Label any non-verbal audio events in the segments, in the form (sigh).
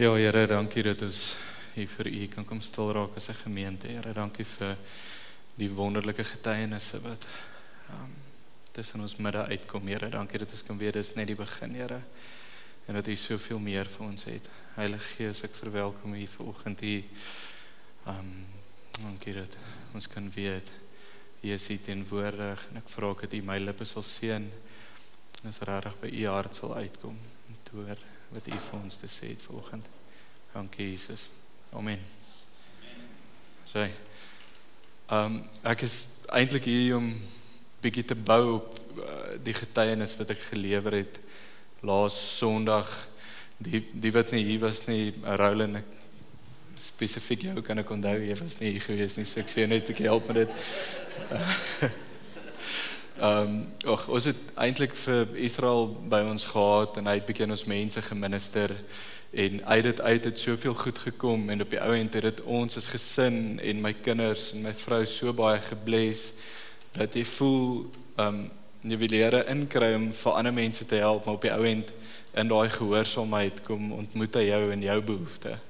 Ja, Here, dankie dat ons hier vir U kan kom stil raak as 'n gemeente. Here, dankie vir die wonderlike getuienisse wat um, tussen ons midde uitkom. Here, dankie dat ons kan weet dis net die begin, Here. En dat U soveel meer vir ons het. Heilige Gees, ek verwelkom U vanoggend hier. Um dankie dat ons kan weet U is hier teenwoordig en ek vra dat U my lippe sal seën. Dis regtig by U hart sal uitkom. Toe wat U vir ons te sê het vanoggend. Dankie Jesus. Amen. Sê. Ehm um, ek is eintlik hier om bietjie te bou op uh, die getuienis wat ek gelewer het laas Sondag. Die die wat nie hier was nie, Roland ek spesifiek jou kan ek onthou jy was nie hier gewees nie. So ek sê net ek help met dit. (laughs) Ehm um, ag ons het eintlik vir Israel by ons gehad en hy het bietjie ons mense geminister en uit dit uit het soveel goed gekom en op die ou end het dit ons as gesin en my kinders en my vrou so baie gebless dat jy voel ehm um, jy wil leer inkry om vir ander mense te help maar op die ou end in daai gehoorsaamheid kom ontmoet hy jou en jou behoeftes.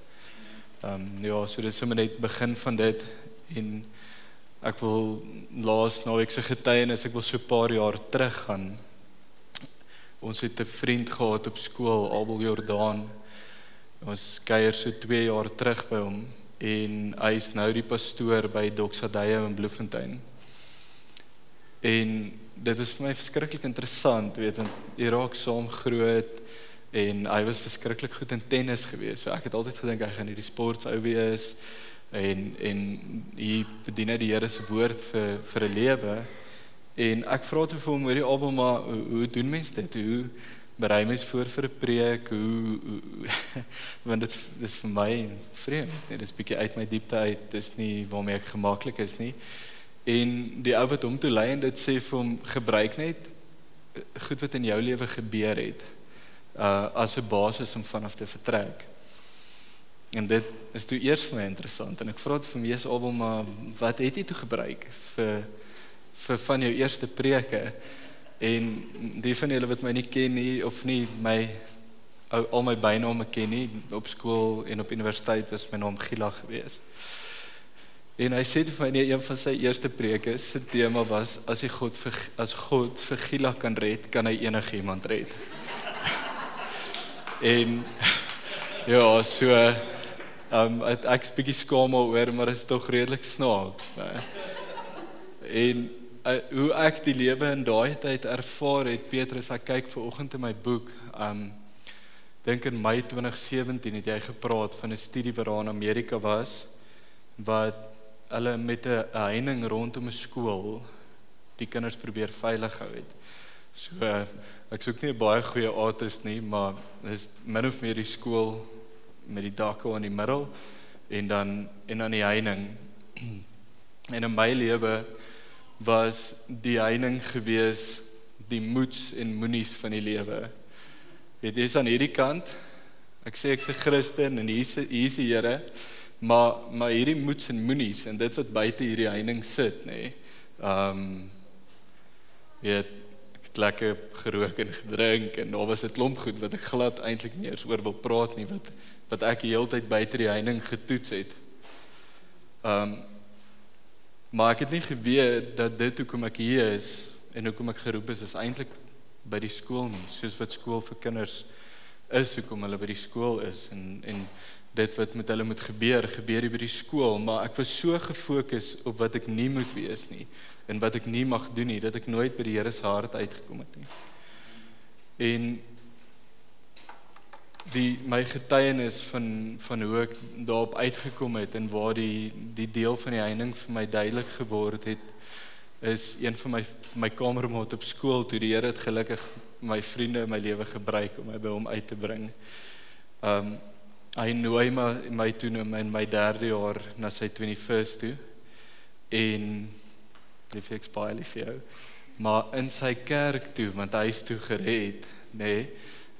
Ehm um, ja, so dit is sommer net begin van dit en Ek wil laas naweek se getuienis, ek wil so 'n paar jaar terug gaan. Ons het 'n vriend gehad op skool, Abel Jordaan. Ons kuier so 2 jaar terug by hom en hy is nou die pastoor by Doxadeyo in Bloemfontein. En dit is vir my verskriklik interessant, weet jy, hy raak saam groot en hy was verskriklik goed in tennis gewees. So ek het altyd gedink hy gaan hierdie sports ou wees en en hy bedien die Here se woord vir vir 'n lewe. En ek vra toe vir hom oor die album maar hoe, hoe doen mense dit? Hoe berei mens voor vir 'n preek? Hoe, hoe (laughs) want dit is vir my vreemd. Dit is bietjie uit my diepte uit. Dis nie waarmee ek gemaklik is nie. En die ou wat hom toe lei en dit sê vir hom gebruik net goed wat in jou lewe gebeur het uh as 'n basis om vanaf te vertrek En dit is toe eers vir my interessant en ek vra dit vir mees album maar wat het jy toe gebruik vir vir van jou eerste preke en die van julle wat my nie ken nie of nie my al my byname ken nie op skool en op universiteit was my naam Gila gewees. En hy sê vir my nee, een van sy eerste preke se tema was as hy God vir as God vir Gila kan red, kan hy enigiemand red. (laughs) en (laughs) ja, so Ehm um, ek is bietjie skaam oor, maar dit is tog redelik snaaks, né? En uh, hoe ek die lewe in daai tyd ervaar het, Petrus, ek kyk ver oggend in my boek, ehm um, dink in Mei 2017 het jy gepraat van 'n studie wat daar in Amerika was wat hulle met 'n heining rondom 'n skool die kinders probeer veilig hou het. So uh, ek soek nie 'n baie goeie artist nie, maar dis min of meer die skool met die dakke in die middel en dan en dan die heining. (clears throat) En in my lewe was die heining gewees die moets en moenies van die lewe. Jy, is aan hierdie kant. Ek sê ek's 'n Christen en hier's hier's die Here, maar maar hierdie moets en moenies en dit wat buite hierdie heining sit, nê. Nee, ehm um, weet lekker gerook en gedrink en daar was 'n klomp goed wat ek glad eintlik nie eens oor wil praat nie wat wat ek die hele tyd buite die heining getoets het. Um maar ek het nie geweet dat dit hoekom ek hier is en hoekom ek geroep is is eintlik by die skool nie, soos wat skool vir kinders is, hoekom hulle by die skool is en en dit wat met hulle moet gebeur, gebeur by die skool, maar ek was so gefokus op wat ek nie moet wees nie en wat ek nie mag doen nie, dat ek nooit by die Here se hart uitgekom het nie. En die my getuienis van van hoe ek daarop uitgekom het en waar die die deel van die heining vir my duidelik geword het is een van my my kamermaat op skool toe die Here het gelukkig my vriende in my lewe gebruik om my by hom uit te bring. Um hy nooi my my toe in my, my derde jaar na sy 21st toe en lief ek baie lief vir jou. Maar in sy kerk toe want hy is toe gered, nê, nee,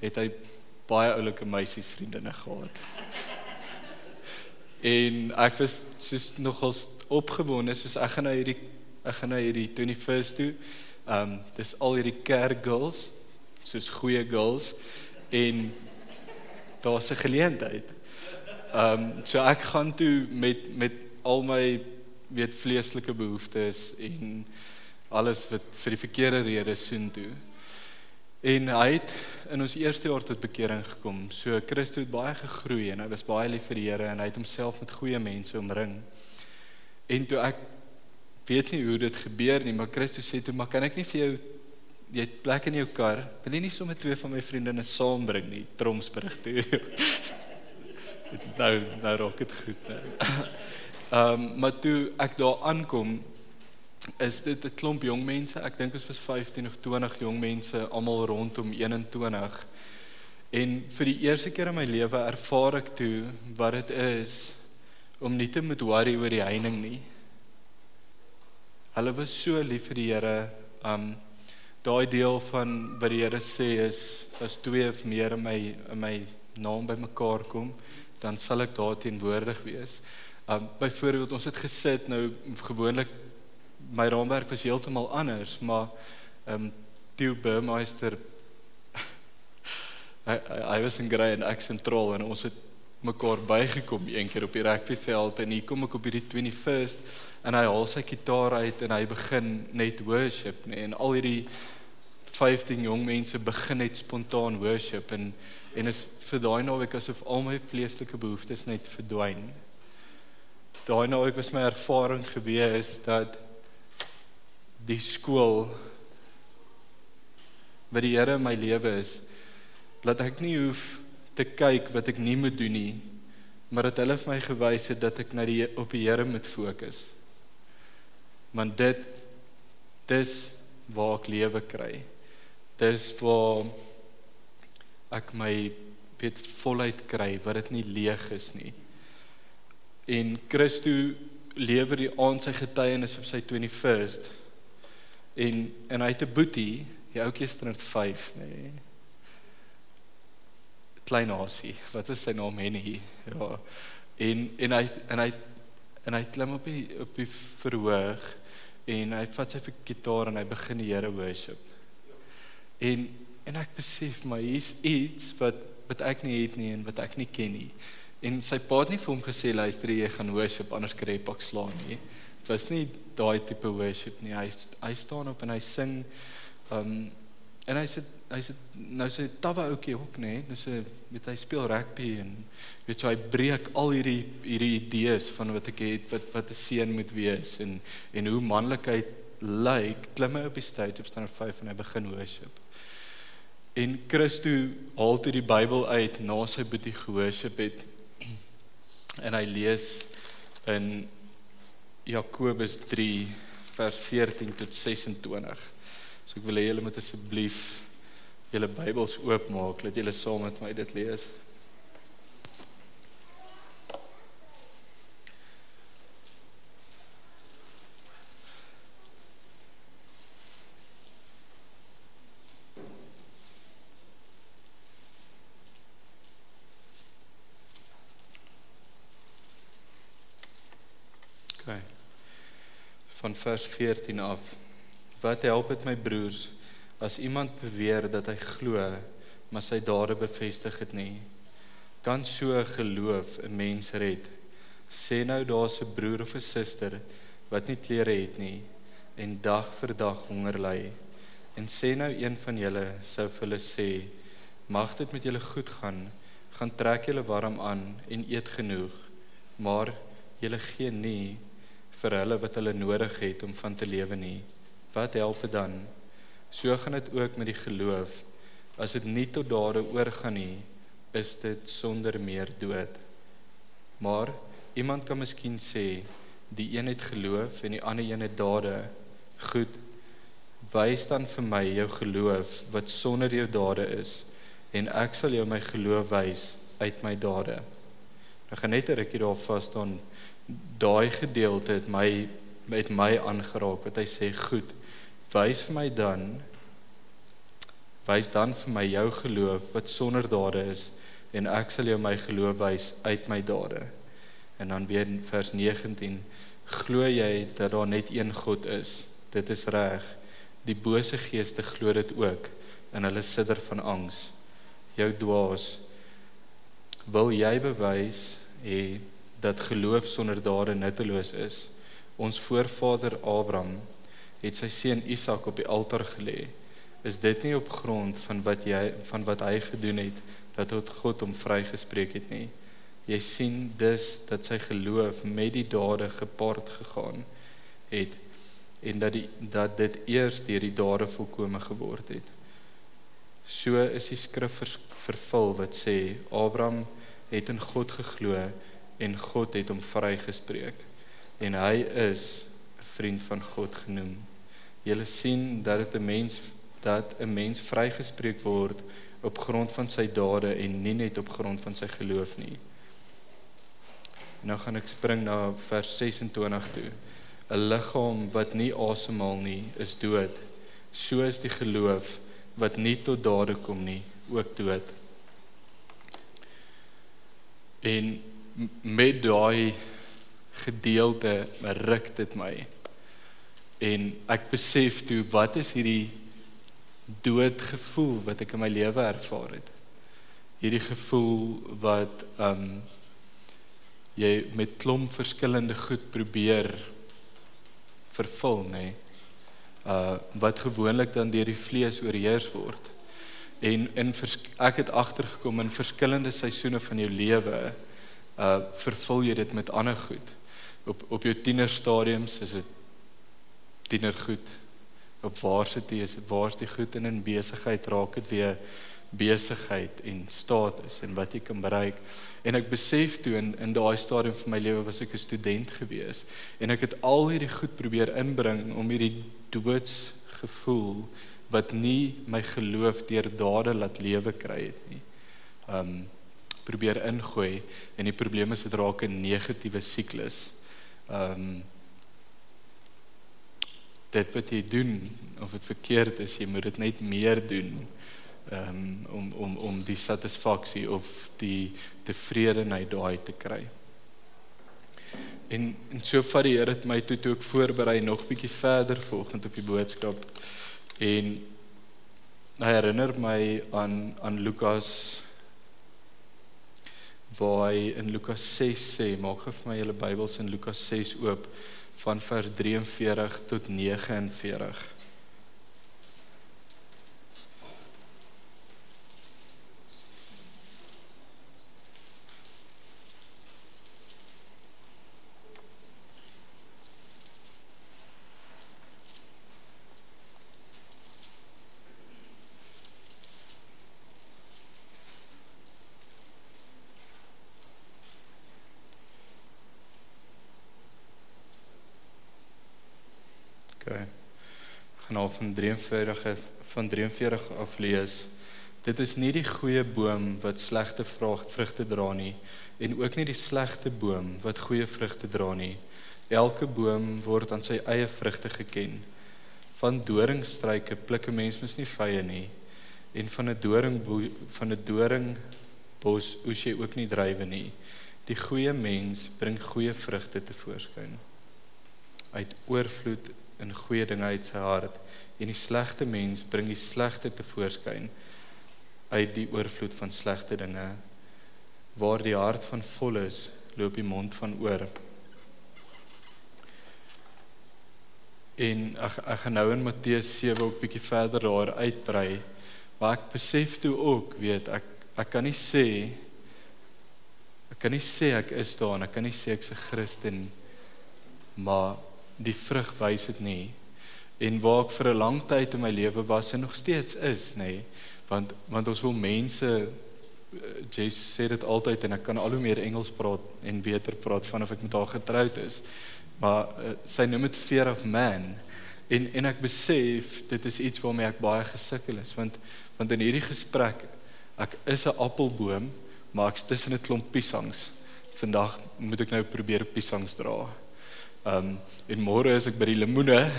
het hy baie oulike meisies vriendinne gehad. en ek was soos nogals opgewonde soos ek gaan na hierdie ek gaan na hierdie 21st toe. Ehm um, dis al hierdie kerk girls, soos goeie girls en daar's 'n geleentheid. Ehm um, so ek gaan toe met met al my weet vleeslike behoeftes en alles wat vir die verkeerde redes soen toe. En hy het in ons eerste jaar tot bekering gekom. So Christus het baie gegroei en hy was baie lief vir die Here en hy het homself met goeie mense omring. En toe ek weet nie hoe dit gebeur nie, maar Christus sê toe, "Maar kan ek nie vir jou jy het plek in jou kar? Wil jy nie sommer twee van my vriendinne saambring nie, Tromsburg toe?" (laughs) nou nou raak dit goed nou. Ehm um, maar toe ek daar aankom is dit 'n klomp jong mense. Ek dink ons was 15 of 20 jong mense almal rondom 21. En vir die eerste keer in my lewe ervaar ek toe wat dit is om nie te moet worry oor die heining nie. Hulle was so lief vir die Here. Um daai deel van wat die Here sê is as twee of meer in my in my naam bymekaar kom, dan sal ek daar teenwoordig wees. Um byvoorbeeld ons het gesit nou gewoonlik my raamwerk was heeltemal anders, maar ehm um, Theo Burmeister (laughs) hy, hy hy was in grey en ek sentraal en ons het mekaar bygekom een keer op die rugbyveld en hier kom ek op hierdie 21st en hy haal sy kitaar uit en hy begin net worship nee, en al hierdie 15 jong mense begin net spontaan worship en en is vir daai naweek asof al my vleeslike behoeftes net verdwyn. Daai naweek was my ervaring gewees dat die skool wat die Here in my lewe is dat ek nie hoef te kyk wat ek nie moet doen nie maar dat hulle vir my gewys het dat ek na die op die Here moet fokus. Want dit dis waar ek lewe kry. Dis waar ek my weet voluit kry wat dit nie leeg is nie en Christo lewer die aand sy getuienis op sy 21st En en hy het 'n boetie, die ouetjie is 5, nê. Nee. Klein Asie, wat is sy naam Henny? Ja. En en hy en hy en hy klim op die op die verhoog en hy vat sy gitaar en hy begin die Here worship. En en ek besef maar hier's iets wat wat ek nie het nie en wat ek nie ken nie. En sy pa het nie vir hom gesê luister jy gaan worship anders kry jy pak slaan nie. Dit was nie daai tipe worship nie. Hy hy staan op en hy sing um en hy sê hy sê nou sê tawe ouetjie ook nê. Nou sê weet hy speel rugby en weet jy hy breek al hierdie hierdie idees van wat ek het wat wat 'n seun moet wees en en hoe manlikheid lyk. Klim hy op die stage op staan op 5 en hy begin worship. En Christo haal toe die Bybel uit na sy boetie gehoorship het en hy lees in Jakobus 3 vers 14 tot 26. So ek wil hê julle moet asseblief julle Bybels oopmaak dat julle saam met my dit lees. van vers 14 af. Wat help dit my broers as iemand beweer dat hy glo, maar sy dade bevestig dit nie? Kan so geloof 'n mens red? Sê nou daar's 'n broer of 'n suster wat nie klere het nie en dag vir dag honger ly. En sê nou een van julle sou vir hulle sê: "Mag dit met julle goed gaan. Gaan trek julle warm aan en eet genoeg." Maar julle gee nie vir hulle wat hulle nodig het om van te lewe nie. Wat help dit dan? So gaan dit ook met die geloof. As dit nie tot dade oorgaan nie, is dit sonder meer dood. Maar iemand kan miskien sê die een het geloof en die ander een het dade. Goed. Wys dan vir my jou geloof wat sonder jou dade is en ek sal jou my geloof wys uit my dade. Ek gaan net 'n rukkie daar vas staan daai gedeelte het my met my aangeraak wat hy sê goed wys vir my dan wys dan vir my jou geloof wat sonder dade is en ek sal jou my geloof wys uit my dade. En dan weer in vers 19 glo jy dat daar net een God is? Dit is reg. Die bose geeste glo dit ook en hulle sidder van angs. Jou dwaas Wil jy bewys hê dat geloof sonder dade nutteloos is? Ons voorvader Abraham het sy seun Isak op die altaar gelê. Is dit nie op grond van wat jy van wat hy gedoen het dat God hom vrygespreek het nie? Jy sien dus dat sy geloof met die dade gepaard gegaan het en dat die dat dit eers deur die dade volkome geword het. So is die skrif vers, vervul wat sê Abraham het in God geglo en God het hom vrygespreek en hy is 'n vriend van God genoem. Jy sien dat dit 'n mens dat 'n mens vrygespreek word op grond van sy dade en nie net op grond van sy geloof nie. Nou gaan ek spring na vers 26 toe. 'n Liggaam wat nie asemhaal nie, is dood. So is die geloof wat nie tot dade kom nie, ook dood. En met daai gedeelte ruk dit my. En ek besef toe wat is hierdie dood gevoel wat ek in my lewe ervaar het. Hierdie gevoel wat ehm um, jy met klomp verskillende goed probeer vervul, nê. Nee. Uh wat gewoonlik dan deur die vlees oorheers word. En in ek het agtergekom in verskillende seisoene van jou lewe uh vervul jy dit met ander goed. Op op jou tienerstadiums is dit tienergoed op varsity is dit waarsty goed en in besigheid raak dit weer besigheid en status en wat jy kan bereik. En ek besef toe in in daai stadium van my lewe was ek 'n student gewees en ek het al hierdie goed probeer inbring om hierdie doodsgevoel wat nie my geloof deur dade laat lewe kry het nie. Um probeer ingooi en die probleem is dit raak 'n negatiewe siklus um dit wat jy doen of dit verkeerd is, jy moet dit net meer doen um, om om om die satisfaksie of die tevredenheid daai te kry. En en so vat die Here dit my toe toe ek voorberei nog bietjie verder volgende op die boodskap en hy herinner my aan aan Lukas waar hy in Lukas 6 sê maak gou vir my julle Bybels in Lukas 6 oop van vers 43 tot 49. gaan al van 43 van 43 af lees. Dit is nie die goeie boom wat slegte vrugte dra nie en ook nie die slegte boom wat goeie vrugte dra nie. Elke boom word aan sy eie vrugte geken. Van doringstruike pluk 'n mens mos nie vye nie en van 'n doring van 'n doringbos oes jy ook nie druiwe nie. Die goeie mens bring goeie vrugte te voorskyn. Uit oorvloed in goeie dinge uit sy hart en die slegte mens bring die slegte te voorskyn uit die oorvloed van slegte dinge waar die hart van vol is loop die mond van oor. En ek ek gaan nou in Matteus 7 ook bietjie verder daar uitbrei maar ek besef toe ook weet ek ek kan nie sê ek kan nie sê ek is daar en ek kan nie sê ek's 'n Christen maar die vrug wys dit nie en waar ek vir 'n lang tyd in my lewe was en nog steeds is nê. Want want ons wil mense eh, Jess sê dit altyd en ek kan al hoe meer Engels praat en beter praat vanaf ek met haar getroud is. Maar uh, sy noem dit fear of man. En en ek besef dit is iets waarmee ek baie gesukkel is want want in hierdie gesprek ek is 'n appelboom maar ek's tussen 'n klomp piesangs. Vandag moet ek nou probeer piesangs dra. Um en môre is ek by die lemoene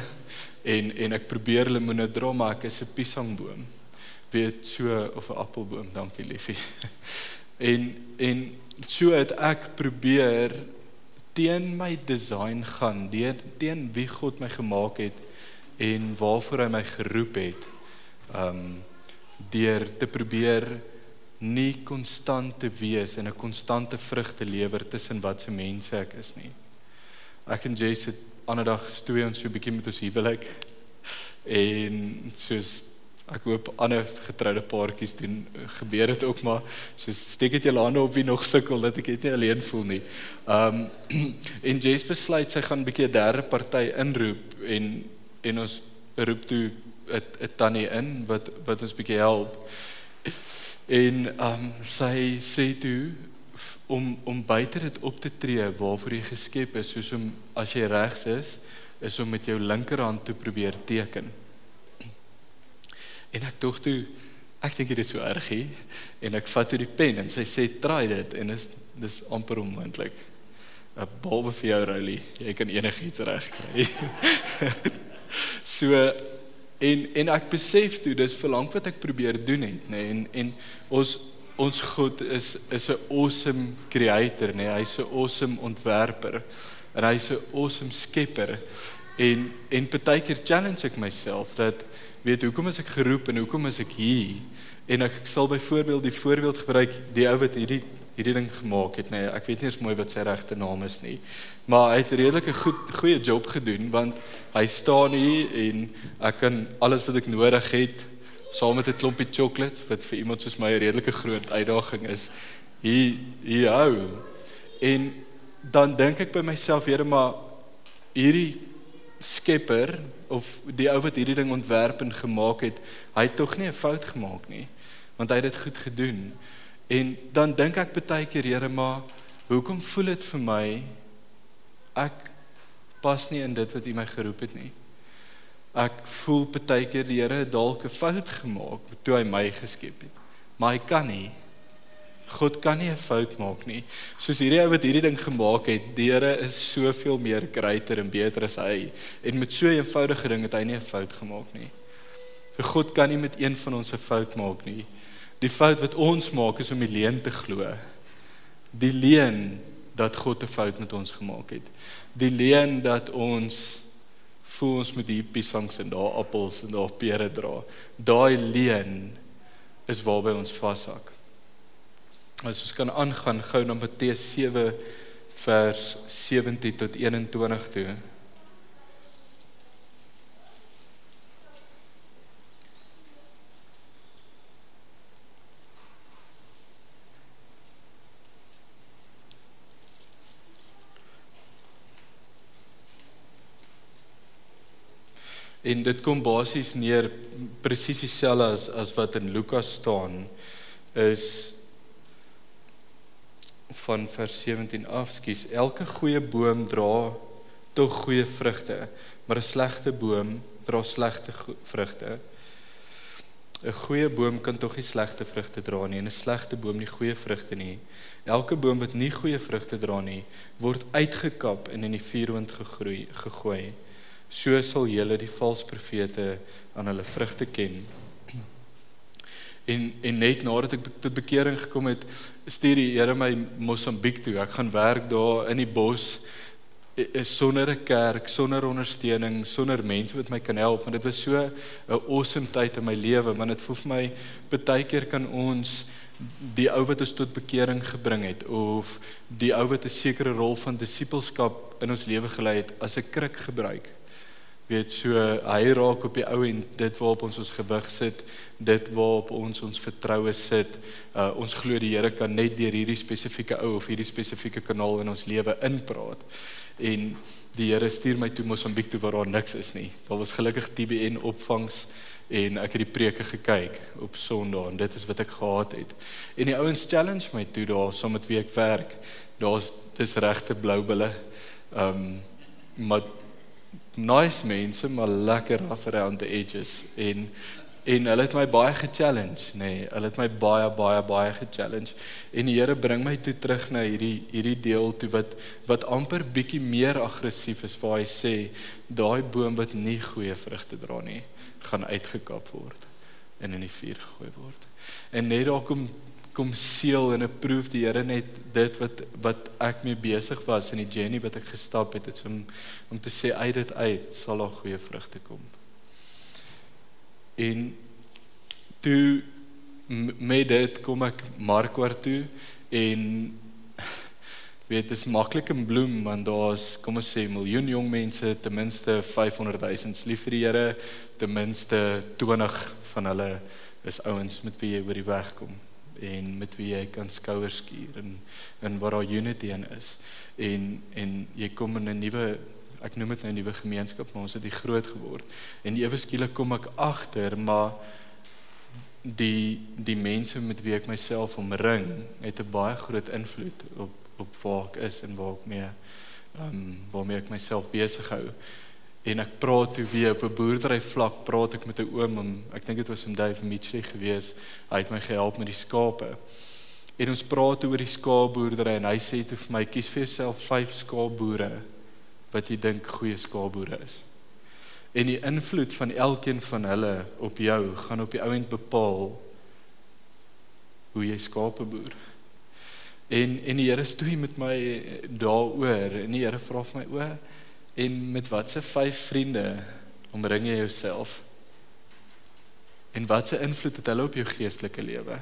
en en ek probeer lemoene dra maar ek is 'n piesangboom. Weet so of 'n appelboom, dankie liefie. (laughs) En en so het ek probeer teen my design gaan, teen wie God my gemaak het en waarvoor hy my geroep het. Um deur te probeer nie konstant te wees en 'n konstante vrug te lewer tussen wat se mense ek is nie. Ek en Jess het ander dag stoei ons so 'n bietjie met ons huwelik en soos ek hoop ander getroude paartjies doen gebeur dit ook maar so steek dit jou hande op wie nog sukkel dat ek net alleen voel nie. Um (clears throat) en Jess besluit sy gaan 'n bietjie 'n derde party inroep en en ons roep toe 'n tannie in wat wat ons bietjie help. En um sy sê toe om om buite dit op te tree waarvoor jy geskep is, soos om as jy regs is, is om met jou linkerhand te probeer teken. En ek dink toe ek dink dit is so erg hier en ek vat toe die pen en sy sê try dit en is dis amper onmoontlik. 'n Behalwe vir jou Roulie, jy kan enigiets regkry. (laughs) so en en ek besef toe dis verlang wat ek probeer doen het nê nee, en en ons ons God is is 'n awesome creator nê nee, hy's 'n awesome ontwerper en hy's 'n awesome skepper. En en partykeer challenge ek myself dat weet hoekom is ek geroep en hoekom is ek hier? En ek sal byvoorbeeld die voorbeeld gebruik die ou wat hierdie hierdie ding gemaak het nê nee, ek weet nie eens mooi wat sy regte naam is nie. Maar hy het 'n redelike goed goeie job gedoen want hy staan hier en ek kan alles wat ek nodig het saam met 'n klompie chocolates wat vir iemand soos my 'n redelike groot uitdaging is hier hier hou en dan dink ek by myself Here maar hierdie skepper of die ou wat hierdie ding ontwerp en gemaak het hy het tog nie 'n fout gemaak nie want hy het dit goed gedoen en dan dink ek baie keer Here maar hoekom voel dit vir my ek pas nie in dit wat U my geroep het nie. Ek voel baie keer die Here het dalk 'n fout gemaak toe hy my geskep het. Maar hy kan nie. God kan nie 'n fout maak nie. Soos hierdie ou wat hierdie ding gemaak het, die Here is soveel meer greater en beter as hy en met so 'n eenvoudige ding het hy nie 'n fout gemaak nie. Vir God kan nie met een van ons 'n fout maak nie. Die fout wat ons maak is om die leuen te glo. Die leuen dat God 'n fout met ons gemaak het. Die leen dat ons voel ons met hier piesangs en daar appels en daar pere dra. Daai leen is waarby ons vashak. As ons kan aangaan gou na Matteus 7 vers 17 tot 21 toe. Dit kom basies neer presies dieselfde as as wat in Lukas staan is van vers 17 af, skus, elke goeie boom dra tog goeie vrugte, maar 'n slegte boom dra slegte vrugte. 'n Goeie boom kan tog nie slegte vrugte dra nie en 'n slegte boom nie goeie vrugte nie. Elke boom wat nie goeie vrugte dra nie, word uitgekap en in die vuurwind gegroei gegooi so sal julle die valse profete aan hulle vrugte ken. En en net nadat ek tot bekering gekom het, stuur die Here my Mosambiek toe. Ek gaan werk daar in die bos is sonder 'n kerk, sonder ondersteuning, sonder mense wat my kan help, maar dit was so 'n awesome tyd in my lewe, want dit voel vir my baie keer kan ons die ou wat ons tot bekering gebring het of die ou wat 'n sekere rol van disippelskap in ons lewe gelei het as 'n krik gebruik weet so hy raak op die ou en dit waarop ons ons gewig sit dit waarop ons ons vertroue sit. Uh, ons glo die Here kan net deur hierdie spesifieke ou of hierdie spesifieke kanaal in ons lewe inpraat. En die Here stuur my toe Mosambiek toe waar daar niks is nie. Daar was gelukkig TBN opvangs en ek het die preke gekyk op Sondag en dit is wat ek gehad het. En die ouens challenge my toe daar saam met wie ek werk. Daar's dis regte blou bulle. Ehm um, maar nice mense maar lekker rough around the edges. En en hulle het my baie ge-challenge nê. Nee, hulle het my baie baie baie ge-challenge. En die Here bring my toe terug na hierdie hierdie deel toe wat wat amper bietjie meer aggressief is waar hy sê daai boom wat nie goeie vrugte dra nie gaan uitgekap word en in die vuur gegooi word. En net daar kom kom seël en approve die Here net dit wat wat ek mee besig was in die journey wat ek gestap het, het om om te sê uit dit uit sal daar goeie vrugte kom. En toe met dit kom ek Markwart toe en (laughs) weet dit is maklik in bloem want daar's kom ons sê miljoen jong mense ten minste 500 000 lief vir die Here ten minste 20 van hulle is ouens met wie jy oor die weg kom en met wie jy kan skouers skuur en en waar daar unity in is en en jy kom in 'n nuwe ek noem dit nou 'n nuwe gemeenskap maar ons het hier groot geword en ewe skielik kom ek agter maar die die mense met wie ek myself omring het 'n baie groot invloed op op waar ek is en waar ek mee ehm um, waarmee ek myself besig hou. En ek praat toe weer op 'n boerdery vlak praat ek met 'n oom om ek dink dit was om Dave Mitchell gewees. Hy het my gehelp met die skape. En ons praat oor die skaapboerdery en hy sê toe vir my kies vir jouself 5 skaapboere wat jy dink goeie skaapboere is. En die invloed van elkeen van hulle op jou gaan op die ouend bepaal hoe jy skape boer. En en die Here stoei met my daaroor en die Here vra vir my o en met watse vyf vriende omring jy jouself? En watse invloed het hulle op jou geestelike lewe?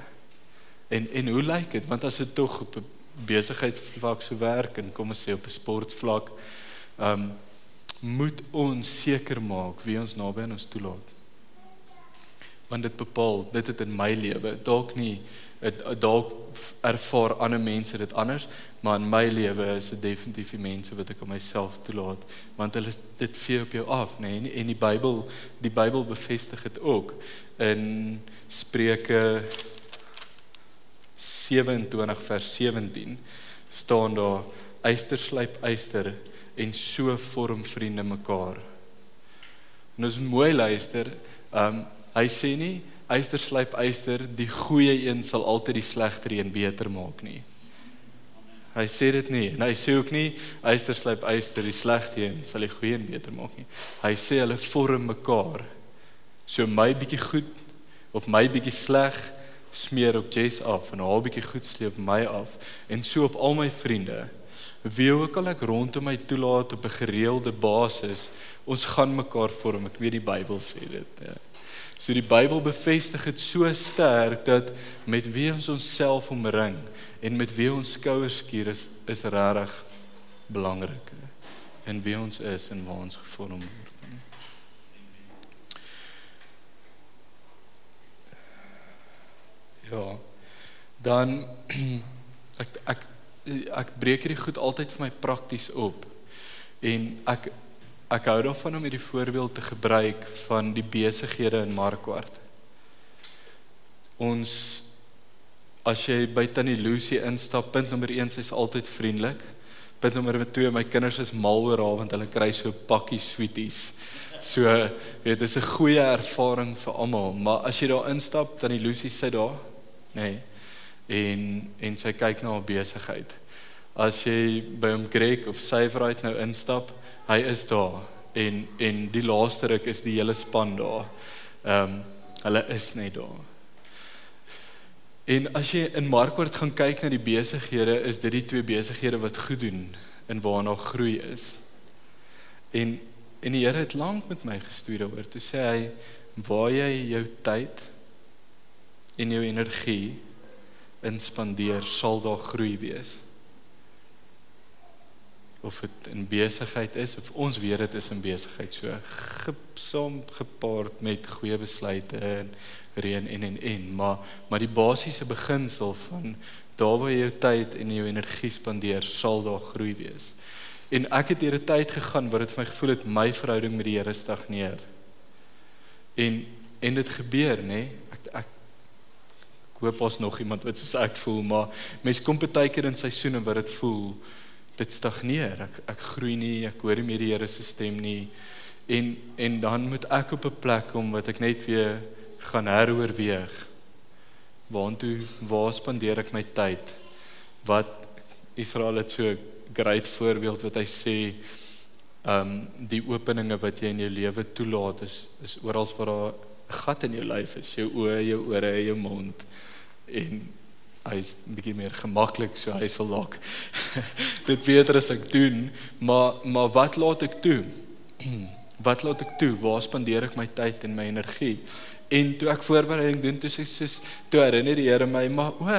En en hoe lyk dit want as dit tog op 'n besigheidsvlak so werk en kom ons sê op 'n sportvlak, ehm um, moet ons seker maak wie ons naby aan ons toelaat. Want dit bepaal, dit het in my lewe dalk nie dalk ervaar ander mense dit anders, maar in my lewe is dit definitief die mense wat ek aan myself toelaat, want hulle dit vee op jou af, nê? Nee? En die Bybel, die Bybel bevestig dit ook in Spreuke 27 vers 17 staan daar eyster slyp eyster en so vorm vriende mekaar. En ons mooi luister, ehm um, hy sê nie eyster slyp eyster, die goeie een sal altyd die slegter een beter maak nie. Hy sê dit nie en hy sê ook nie eyster slyp eyster, die slegte een sal die goeie een beter maak nie. Hy sê hulle vorm mekaar. So my bietjie goed of my bietjie sleg smeer op Jess af en haar bietjie goed sleep my af en so op al my vriende wie ook al ek rondom my toelaat op 'n gereelde basis, ons gaan mekaar vorm. Ek weet die Bybel sê dit. Ja. So die Bybel bevestig dit so sterk dat met wie ons onsself omring en met wie ons skouers skuur is is regtig belangrik. En wie ons is en waar ons gevorm word. Ja. Dan (clears throat) ek ek ek breek hierdie goed altyd vir my prakties op. En ek ek hou daarvan om hierdie voorbeeld te gebruik van die besighede in Markwart. Ons as jy by Tannie Lucy instap, punt nommer 1, sy's altyd vriendelik. Punt nommer 2, my kinders is mal oor haar want hulle kry so pakkie sweeties. So, dit is 'n goeie ervaring vir almal, maar as jy daar instap, Tannie Lucy sit daar, nê. Nee, en en sy kyk na haar besigheid. As jy by hom Greg of Syverite nou instap, hy is daar en en die laaste ruk is die hele span daar. Ehm um, hulle is net daar. En as jy in Markwart gaan kyk na die besighede, is dit die twee besighede wat goed doen en waarna groei is. En en die Here het lank met my gestuur daaroor. Toe sê hy waar jy jou tyd en jou energie inspandeer, sal daar groei wees. Of dit in besigheid is of ons weet dit is in besigheid so gesom gepaard met goeie besluite en reën en en en maar maar die basiese beginsel van daar waar jy jou tyd en jou energie spandeer, sal daar groei wees. En ek het deur 'n tyd gegaan waar dit vir my gevoel het my verhouding met die Here stagneer. En en dit gebeur nê, nee? hoop ons nog iemand wat soos ek voel, maar mense kom baie keer in seisoene waar dit voel dit stagneer. Ek ek groei nie, ek hoor nie meer die Here se stem nie. En en dan moet ek op 'n plek kom wat ek net weer gaan heroorweeg. Waartoe waar spandeer ek my tyd? Wat Israel het so 'n groot voorbeeld wat hy sê ehm um, die openinge wat jy in jou lewe toelaat is is oral waar daar 'n gat in jou lyf is, jou oë, jou ore, jou mond en hy's 'n bietjie meer gemaklik so hy sal dalk (laughs) dit beter as ek doen maar maar wat laat ek toe (clears throat) wat laat ek toe waar spandeer ek my tyd en my energie En toe ek voorbereiding doen, toe sê soos toe herinner die Here my, maar o,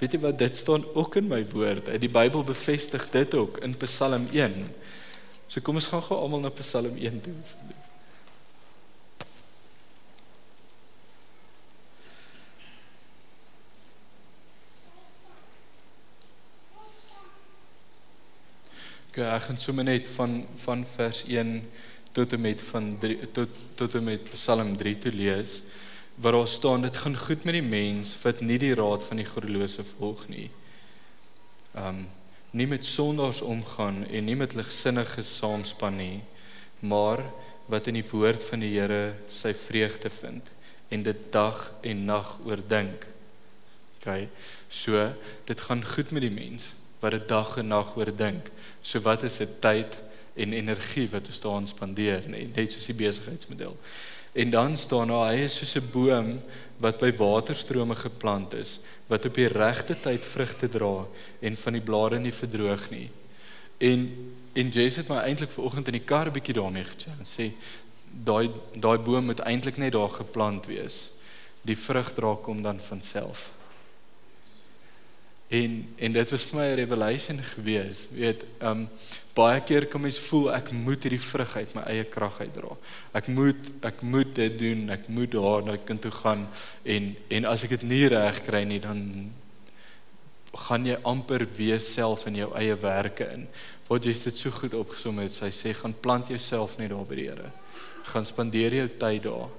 weet jy wat dit staan ook in my woord. Die Bybel bevestig dit ook in Psalm 1. So kom ons gaan gou almal na Psalm 1 toe asseblief. Okay, ek gaan sommer net van van vers 1 tot en met van 3 tot tot en met Psalm 3 te lees waar daar staan dit gaan goed met die mens wat nie die raad van die goddelose volg nie. Um nie met sondaars omgaan en nie met ligsinniges saamspan nie, maar wat in die woord van die Here sy vreugde vind en dit dag en nag oordink. OK. So, dit gaan goed met die mens wat dit dag en nag oordink. So wat is dit tyd en energie wat ons daaraan spandeer, nee, net soos die besigheidsmodel. En dan staan daar hy is soos 'n boom wat by waterstrome geplant is, wat op die regte tyd vrugte dra en van die blare nie verdroog nie. En en Jesus het my eintlik vanoggend in die kar 'n bietjie daarmee gechallenge. Sê daai daai boom moet eintlik net daar geplant wees. Die vrug dra kom dan van self. En en dit was vir my 'n revelation gewees. Weet, um baie keer kom mens voel ek moet hierdie vrug uit my eie krag uitdra. Ek moet ek moet dit doen, ek moet daar na kind toe gaan en en as ek dit nie reg kry nie dan gaan jy amper weer self in jou eie werke in. Wat jy dit so goed opgesom het, sy sê gaan plant jouself net daar by die Here. Gaan spandeer jou tyd daar.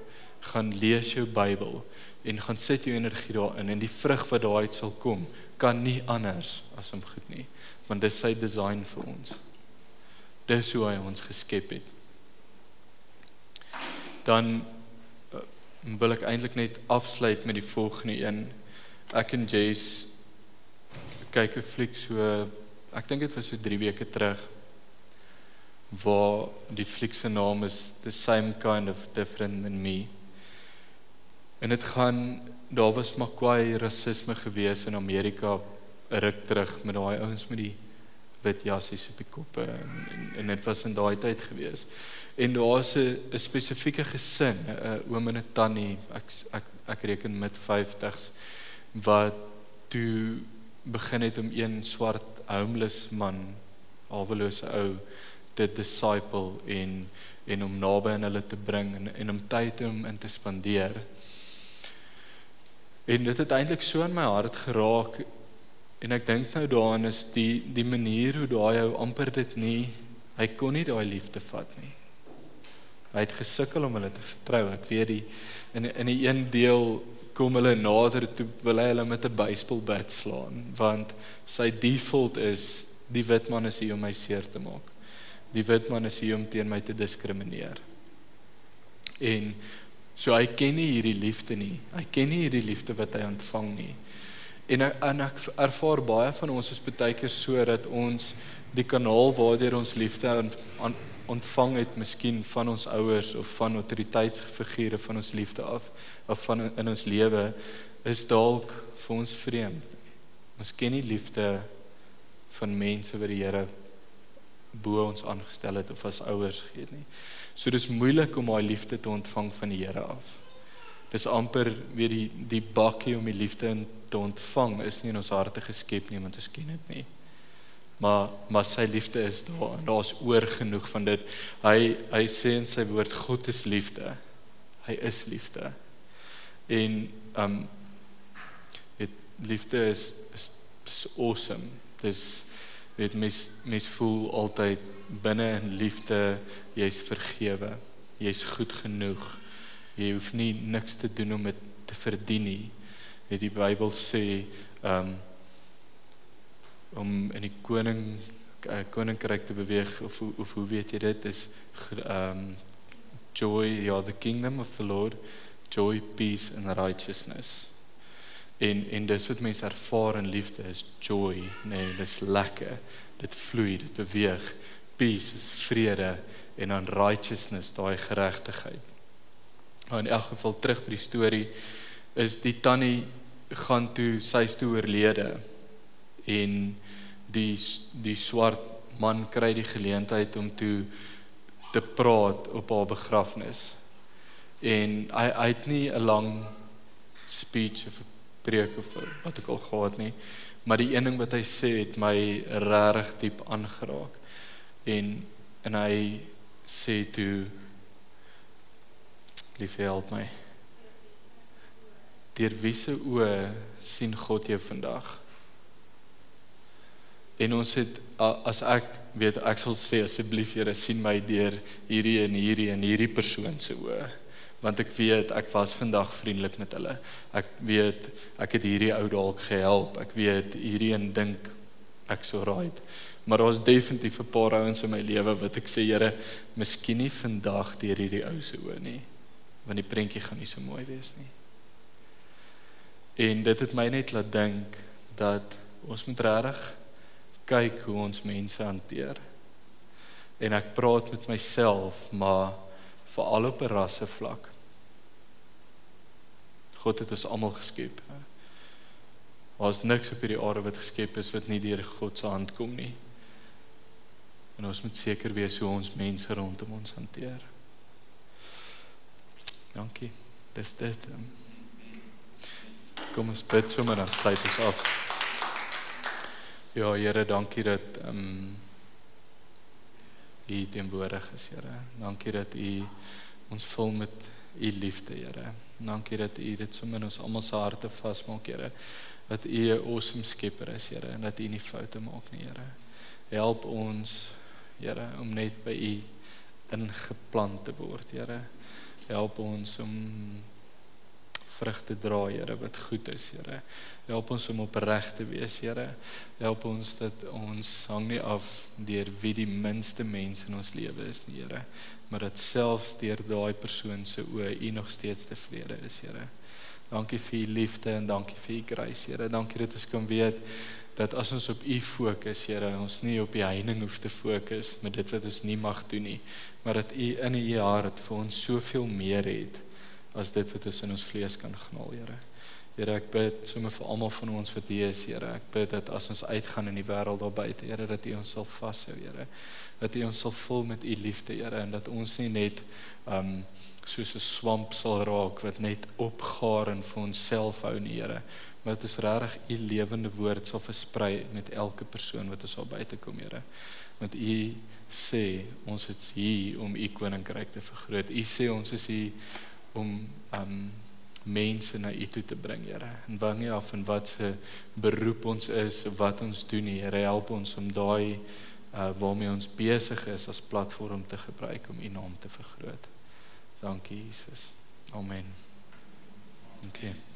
Gaan lees jou Bybel en gaan sit jou energie daarin en die vrug wat daaruit sal kom kan nie anders as om goed nie want dis sy design vir ons. Dis hoe hy ons geskep het. Dan uh, wil ek eintlik net afsluit met die volgende een. Ek en Jace kyk 'n fliek so ek dink dit was so 3 weke terug waar die fliek se naam is the same kind of different than me en dit gaan daar was maar kwai rasisme gewees in Amerika ruk terug met daai ouens met die wit jassies op die koppe en en, en dit was in daai tyd gewees. En daar's 'n 'n spesifieke gesin, 'n oom en 'n tannie, ek ek ek reken met 50s wat toe begin het om een swart homeless man, alwelose ou te disciple en en om naby aan hulle te bring en en om tyd om in te spandeer. En dit het eintlik so in my hart geraak en ek dink nou daaraan is die die manier hoe daai ou amper dit nie hy kon nie daai liefde vat nie. Hy het gesukkel om hulle te vertrou. Ek weet die in in die een deel kom hulle nader toe wil hy hulle met 'n baseball bat slaan want sy default is die wit man is hier om my seer te maak. Die wit man is hier om teen my te diskrimineer. En So hy ken nie hierdie liefde nie. Hy ken nie hierdie liefde wat hy ontvang nie. En en ek ervaar baie van ons is baie keer so dat ons die kanaal waardeur ons liefde aan ontvang het miskien van ons ouers of van autoriteitsfigure van ons liefde af of van in ons lewe is dalk vir ons vreemd. Ons ken nie liefde van mense wat die Here bo ons aangestel het of as ouers gee nie. So dis moeilik om daai liefde te ontvang van die Here af. Dis amper weer die die bakkie om die liefde te ontvang is nie in ons harte geskep nie want ons ken dit nie. Maar maar sy liefde is daar en daar's oor genoeg van dit. Hy hy sê in sy woord God is liefde. Hy is liefde. En um dit liefde is is, is awesome. Dis weet mens mens voel altyd binne in liefde jy's vergewe. Jy's goed genoeg. Jy hoef nie niks te doen om dit te verdien nie. Net die Bybel sê um om in die koning uh, koninkryk te beweeg of of hoe weet jy dit is um joy ja the kingdom of the lord joy peace and righteousness en en dis wat mense ervaar in liefde is joy nee dis lekker dit vloei dit beweeg peace is vrede en dan righteousness daai geregtigheid. Nou in elk geval terug by die storie is die tannie gaan toe sy toe oorlede en die die swart man kry die geleentheid om toe te praat op haar begrafnis. En hy hy het nie 'n lang speech of 'n preek of wat ek al gehad nie, maar die een ding wat hy sê het my regtig diep aangeraak. En en hy sê toe lief help my. Deur wie se oë sien God jou vandag? En ons het as ek weet ek sal sê asseblief Here sien my deur hierdie en hierdie en hierdie persoon se oë want ek weet ek was vandag vriendelik met hulle. Ek weet ek het hierdie ou dalk gehelp. Ek weet hierdie een dink ek so right. Maar daar's definitief 'n paar ouens in my lewe wat ek sê Here, miskien nie vandag deur hierdie ou se oë nie, want die prentjie gaan nie so mooi wees nie. En dit het my net laat dink dat ons moet regtig kyk hoe ons mense hanteer. En ek praat met myself, maar veral op 'n rasse vlak. God het ons almal geskep. Ons niks op hierdie aarde wat geskep is wat nie deur God se hand kom nie. En ons moet seker wees hoe ons mense rondom ons hanteer. Dankie. Dis dit. Kom ons bid sommer dan sluit ons af. Ja, Here, dankie dat ehm um, U teenwoordig is, Here. Dankie dat U ons vul met U liefde, Here. Dankie dat U dit sommer in ons almal se harte vasmaak, Here. Dat U 'n awesome skepper is, Here, en dat U nie foute maak nie, Here. Help ons, Here, om net by U ingeplant te word, Here. Help ons om vrugte dra, Here, wat goed is, Here. Help ons om opreg te wees, Here. Help ons dat ons hang nie af deur wie die minste mens in ons lewe is nie, Here, maar dat selfs deur daai persoon se oë U nog steeds tevrede is, Here. Dankie vir U liefde en dankie vir U grace, Here. Dankie dat ons kan weet dat as ons op U fokus, Here, ons nie op die heining hoef te fokus met dit wat ons nie mag doen nie, maar dat U in U hart vir ons soveel meer het as dit wat in ons vlees kan gnaal, Here. Here, ek bid sommer vir almal van ons wat hier is, Here. Ek bid dat as ons uitgaan in die wêreld daar buite, Here, dat U ons sal vashou, Here. Dat U ons sal vul met U liefde, Here, en dat ons nie net um soos 'n swamp sal raak wat net opgaar en vir onsself hou nie, Here, maar dat ons regtig U lewende woord sal versprei met elke persoon wat ons al buite kom, Here. Want U sê ons is hier om U koninkryk te vergroot. U sê ons is hier om um mense na U toe te bring, Here. En wang nie af van wat se beroep ons is of wat ons doen nie. Here, help ons om daai uh waarmee ons besig is as platform te gebruik om U naam te vergroot. Dankie Jesus. Amen. Okay.